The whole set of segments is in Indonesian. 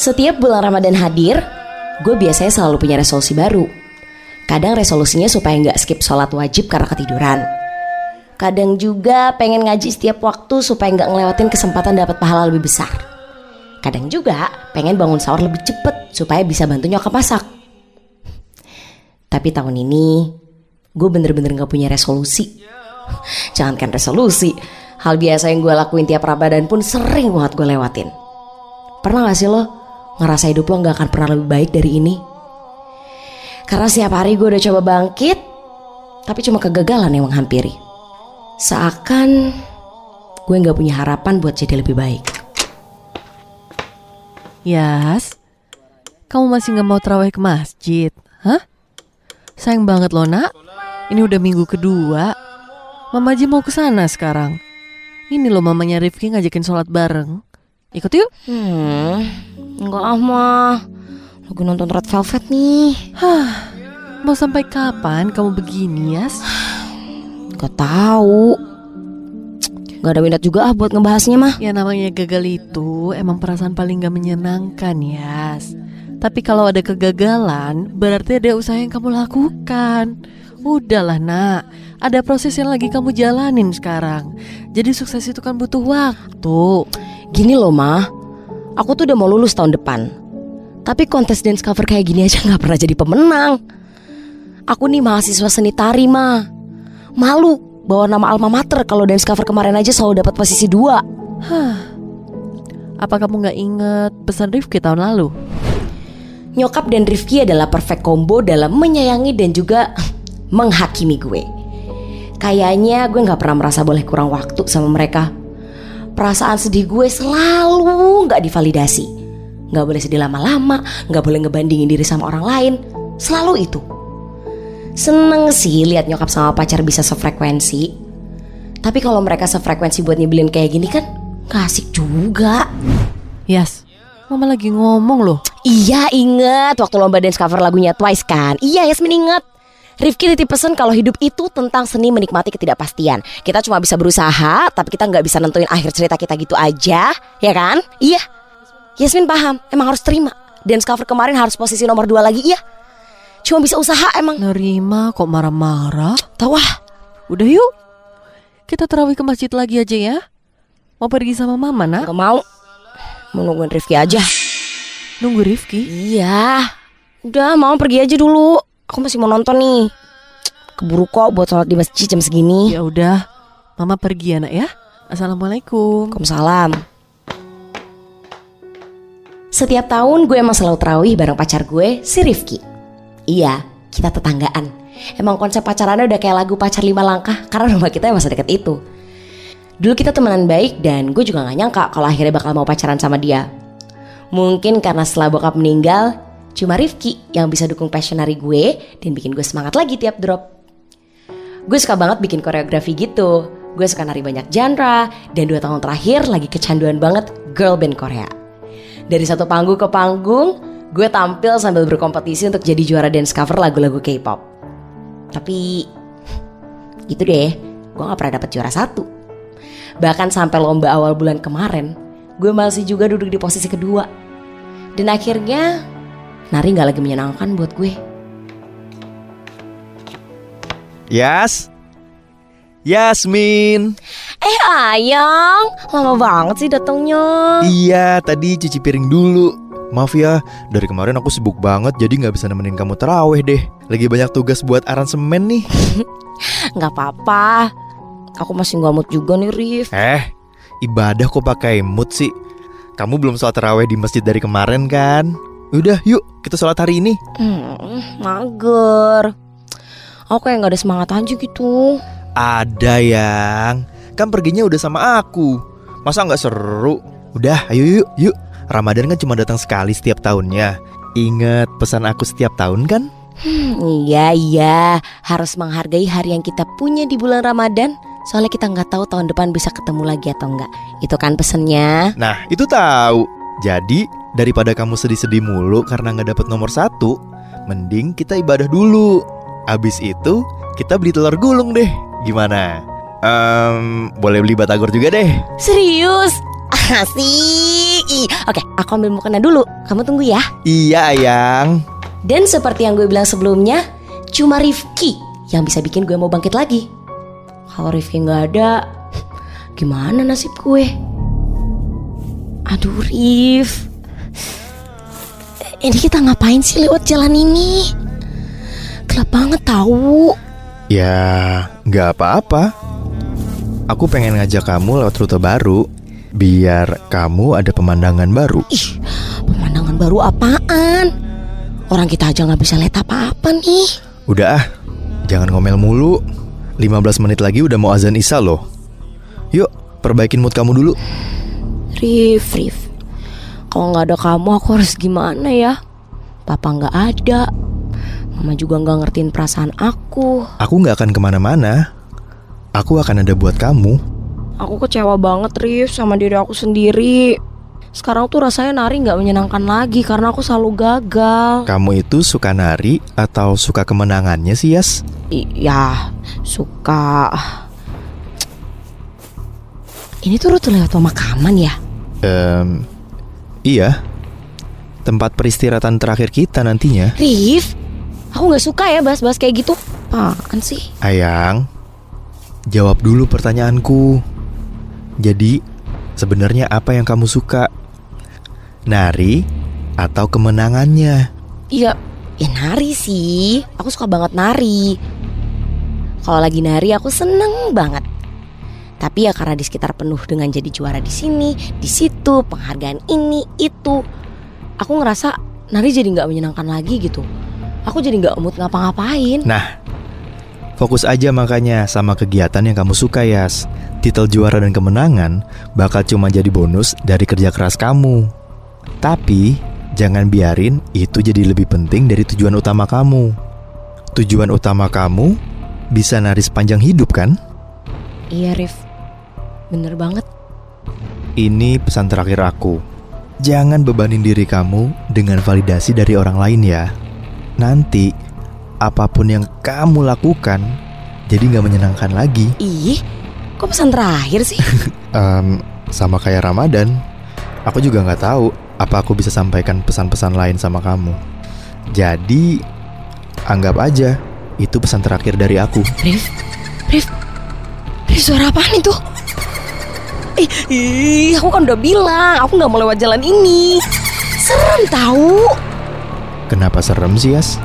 Setiap bulan Ramadan hadir, gue biasanya selalu punya resolusi baru. Kadang resolusinya supaya nggak skip sholat wajib karena ketiduran. Kadang juga pengen ngaji setiap waktu supaya nggak ngelewatin kesempatan dapat pahala lebih besar. Kadang juga pengen bangun sahur lebih cepet supaya bisa bantu nyokap masak. Tapi tahun ini gue bener-bener gak punya resolusi. Jangankan resolusi, hal biasa yang gue lakuin tiap Ramadan pun sering banget gue lewatin. Pernah gak sih lo ngerasa hidup lo gak akan pernah lebih baik dari ini? Karena setiap hari gue udah coba bangkit, tapi cuma kegagalan yang menghampiri. Seakan gue gak punya harapan buat jadi lebih baik. Yas, kamu masih gak mau terawih ke masjid? Hah? Sayang banget loh nak, ini udah minggu kedua. Mama aja mau ke sana sekarang. Ini loh mamanya Rifki ngajakin sholat bareng. Ikut yuk. Hmm, enggak ah mah. Lagi nonton Red Velvet nih. Hah, mau sampai kapan kamu begini Yas? Gak tahu. Gak ada minat juga ah buat ngebahasnya mah. Ya namanya gagal itu emang perasaan paling gak menyenangkan Yas. Tapi kalau ada kegagalan, berarti ada usaha yang kamu lakukan. Udahlah nak, ada proses yang lagi kamu jalanin sekarang. Jadi sukses itu kan butuh waktu. Gini loh mah, aku tuh udah mau lulus tahun depan. Tapi kontes dance cover kayak gini aja gak pernah jadi pemenang. Aku nih mahasiswa seni tari mah. Malu bawa nama alma mater kalau dance cover kemarin aja selalu dapat posisi dua. Hah. Apa kamu gak inget pesan Rifki tahun lalu? Nyokap dan Rifki adalah perfect combo dalam menyayangi dan juga menghakimi gue. Kayaknya gue gak pernah merasa boleh kurang waktu sama mereka. Perasaan sedih gue selalu gak divalidasi. Gak boleh sedih lama-lama, gak boleh ngebandingin diri sama orang lain. Selalu itu. Seneng sih lihat nyokap sama pacar bisa sefrekuensi. Tapi kalau mereka sefrekuensi buat nyebelin kayak gini kan gak asik juga. Yas, mama lagi ngomong loh. Iya inget waktu lomba dance cover lagunya Twice kan Iya Yasmin inget Rifki titip pesan kalau hidup itu tentang seni menikmati ketidakpastian Kita cuma bisa berusaha Tapi kita nggak bisa nentuin akhir cerita kita gitu aja Ya kan? Iya Yasmin paham Emang harus terima Dance cover kemarin harus posisi nomor dua lagi Iya Cuma bisa usaha emang Nerima kok marah-marah. Tahu ah Udah yuk. Kita terawih ke masjid lagi aja ya. Mau pergi sama mama nak? Gak mau Mau nungguin Rifki aja Nunggu Rifki. Iya Udah mau pergi aja dulu Aku masih mau nonton nih Keburu kok buat sholat di masjid jam segini Ya udah, mama pergi ya nak ya. Assalamualaikum. Waalaikumsalam. Setiap tahun gue emang selalu terawih bareng pacar gue, si Rifki. Iya, kita tetanggaan. Emang konsep pacarannya udah kayak lagu pacar lima langkah karena rumah kita emang sedekat itu. Dulu kita temenan baik dan gue juga gak nyangka kalau akhirnya bakal mau pacaran sama dia. Mungkin karena setelah bokap meninggal, cuma Rifki yang bisa dukung passionary gue dan bikin gue semangat lagi tiap drop. Gue suka banget bikin koreografi gitu. Gue suka nari banyak genre dan dua tahun terakhir lagi kecanduan banget girl band Korea. Dari satu panggung ke panggung, gue tampil sambil berkompetisi untuk jadi juara dance cover lagu-lagu K-pop. Tapi itu deh, gue gak pernah dapet juara satu. Bahkan sampai lomba awal bulan kemarin, gue masih juga duduk di posisi kedua. Dan akhirnya, nari gak lagi menyenangkan buat gue. Yas Yasmin Eh ayang, lama banget sih datangnya. Iya tadi cuci piring dulu Maaf ya, dari kemarin aku sibuk banget jadi nggak bisa nemenin kamu terawih deh Lagi banyak tugas buat aransemen nih Gak apa-apa, aku masih gak mood juga nih Rif. Eh, ibadah kok pakai mood sih Kamu belum sholat terawih di masjid dari kemarin kan? Udah yuk kita sholat hari ini Hmm, mager. Aku kayak gak ada semangat aja gitu. Ada yang Kan perginya udah sama aku Masa nggak seru? Udah ayo yuk yuk Ramadan kan cuma datang sekali setiap tahunnya Ingat pesan aku setiap tahun kan? Hmm, iya iya, harus menghargai hari yang kita punya di bulan Ramadan. Soalnya kita nggak tahu tahun depan bisa ketemu lagi atau enggak. Itu kan pesennya. Nah itu tahu Jadi daripada kamu sedih-sedih mulu karena nggak dapet nomor satu Mending kita ibadah dulu Abis itu kita beli telur gulung deh Gimana? Ehm, boleh beli batagor juga deh Serius? Asik. Oke, aku ambil mukena dulu. Kamu tunggu ya. Iya Ayang Dan seperti yang gue bilang sebelumnya, cuma Rifki yang bisa bikin gue mau bangkit lagi. Kalau Rifki nggak ada, gimana nasib gue? Aduh Rif, ini kita ngapain sih lewat jalan ini? Gelap banget tahu. Ya nggak apa-apa Aku pengen ngajak kamu lewat rute baru Biar kamu ada pemandangan baru Ih, pemandangan baru apaan? Orang kita aja nggak bisa lihat apa-apa nih. Udah ah, jangan ngomel mulu 15 menit lagi udah mau azan isya loh Yuk, perbaikin mood kamu dulu Rif, Rif. Kalau nggak ada kamu aku harus gimana ya? Papa nggak ada. Mama juga nggak ngertiin perasaan aku. Aku nggak akan ke mana-mana Aku akan ada buat kamu Aku kecewa banget Rif sama diri aku sendiri. Sekarang tuh rasanya nari nggak menyenangkan lagi karena aku selalu gagal. Kamu itu suka nari atau suka kemenangannya sih Yas? Iya, suka. Ini tuh rute lewat pemakaman ya? Em, iya Tempat peristirahatan terakhir kita nantinya Rif, aku nggak suka ya bahas-bahas kayak gitu. Apaan sih? Ayang, jawab dulu pertanyaanku. Jadi, sebenarnya apa yang kamu suka? Nari atau kemenangannya? Iya, ya nari sih. Aku suka banget nari. Kalau lagi nari aku seneng banget. Tapi ya karena di sekitar penuh dengan jadi juara di sini, di situ, penghargaan ini, itu. Aku ngerasa nari jadi nggak menyenangkan lagi gitu. Aku jadi nggak mood ngapa-ngapain. Nah, fokus aja makanya sama kegiatan yang kamu suka, Yas. Titel juara dan kemenangan bakal cuma jadi bonus dari kerja keras kamu. Tapi, jangan biarin itu jadi lebih penting dari tujuan utama kamu. Tujuan utama kamu bisa nari sepanjang hidup kan? Iya Rif, bener banget. Ini pesan terakhir aku. Jangan bebanin diri kamu dengan validasi dari orang lain ya. Nanti, apa pun yang kamu lakukan, jadi nggak menyenangkan lagi. Ih, kok pesan terakhir sih? Em, sama kayak Ramadan, aku juga nggak tahu apa aku bisa sampaikan pesan-pesan lain sama kamu. Jadi, anggap aja itu pesan terakhir dari aku. Rif, Rif, Rif suara apaan itu? Ih, ih, aku kan udah bilang, aku nggak mau lewat jalan ini. Serem tahu. Kenapa serem sih, Yas?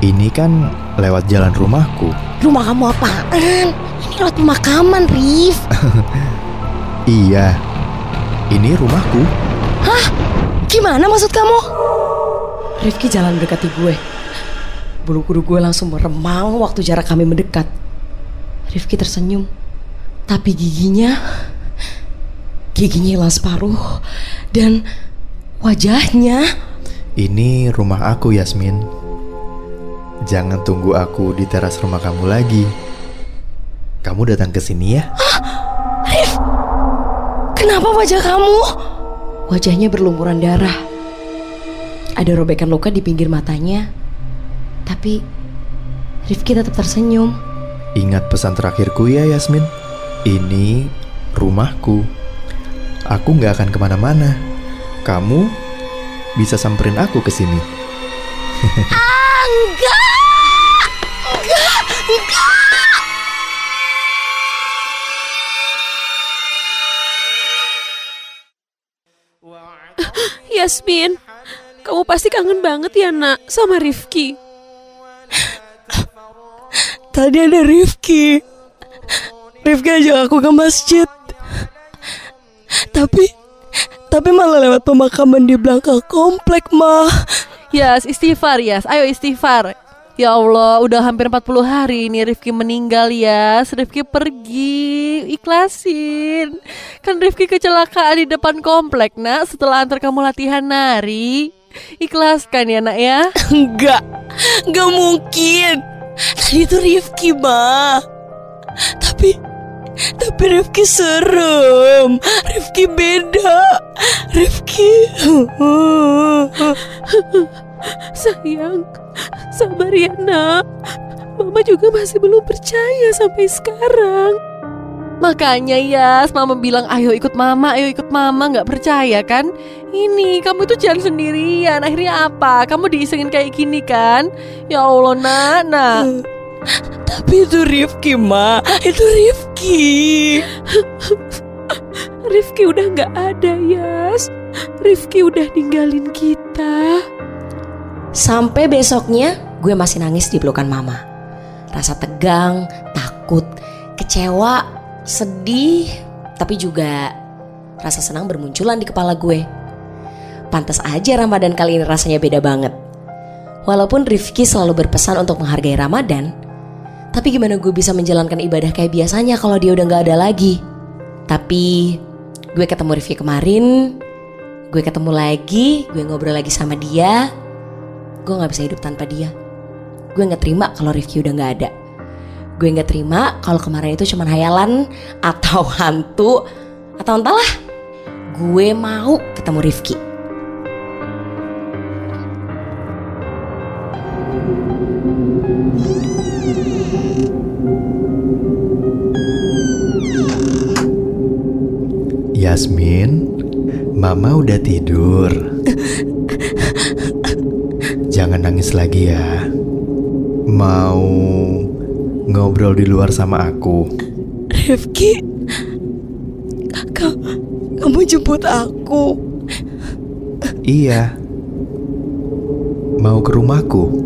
Ini kan lewat jalan rumahku. Rumah kamu apaan? Ini lewat pemakaman, Rif. Iya, ini rumahku. Gimana maksud kamu? Rifki jalan mendekati gue. Bulu kuduk gue langsung meremang waktu jarak kami mendekat. Rifki tersenyum. Tapi giginya... Giginya hilang separuh. Dan wajahnya... Ini rumah aku, Yasmin. Jangan tunggu aku di teras rumah kamu lagi. Kamu datang ke sini ya? Kenapa wajah kamu? Wajahnya berlumuran darah. Ada robekan luka di pinggir matanya. Tapi Rifki tetap tersenyum. Ingat pesan terakhirku ya, Yasmin. Ini rumahku. Aku nggak akan ke mana-mana. Kamu bisa samperin aku ke sini. Yasmin, kamu pasti kangen banget ya nak sama Rifki. Tadi ada Rifki. Rifki ajak aku ke masjid. Tapi tapi malah lewat pemakaman di belakang komplek, mah. Yas, istighfar Yas, ayo istighfar Ya Allah, udah hampir 40 hari ini Rifki meninggal Yas Rifki pergi, ikhlasin Kan Rifki kecelakaan di depan komplek nak Setelah antar kamu latihan nari Ikhlaskan ya nak ya Enggak, enggak mungkin. Tadi itu Rifki, mah. Tapi tapi Rifki serem. Rifki beda. Rifki. Sayang, sabar ya nak. Mama juga masih belum percaya sampai sekarang. Makanya ya, mama bilang ayo ikut mama, ayo ikut mama nggak percaya kan? Ini kamu itu jalan sendirian. Akhirnya apa? Kamu diisengin kayak gini kan? Ya Allah, nak, nak. Tapi itu Rifki, Ma. Itu Rifki. Rifki udah nggak ada, Yas. Rifki udah ninggalin kita. Sampai besoknya gue masih nangis di pelukan mama. Rasa tegang, takut, kecewa, sedih, tapi juga rasa senang bermunculan di kepala gue. Pantas aja Ramadan kali ini rasanya beda banget. Walaupun Rifki selalu berpesan untuk menghargai Ramadan, tapi gimana gue bisa menjalankan ibadah kayak biasanya kalau dia udah gak ada lagi? Tapi gue ketemu Rifki kemarin, gue ketemu lagi, gue ngobrol lagi sama dia, gue gak bisa hidup tanpa dia. Gue gak terima kalau Rifki udah gak ada. Gue gak terima kalau kemarin itu cuma hayalan atau hantu atau entahlah. Gue mau ketemu Rifki. Yasmin, Mama udah tidur. Jangan nangis lagi ya. Mau ngobrol di luar sama aku. Rifki, kamu jemput aku. Iya. Mau ke rumahku?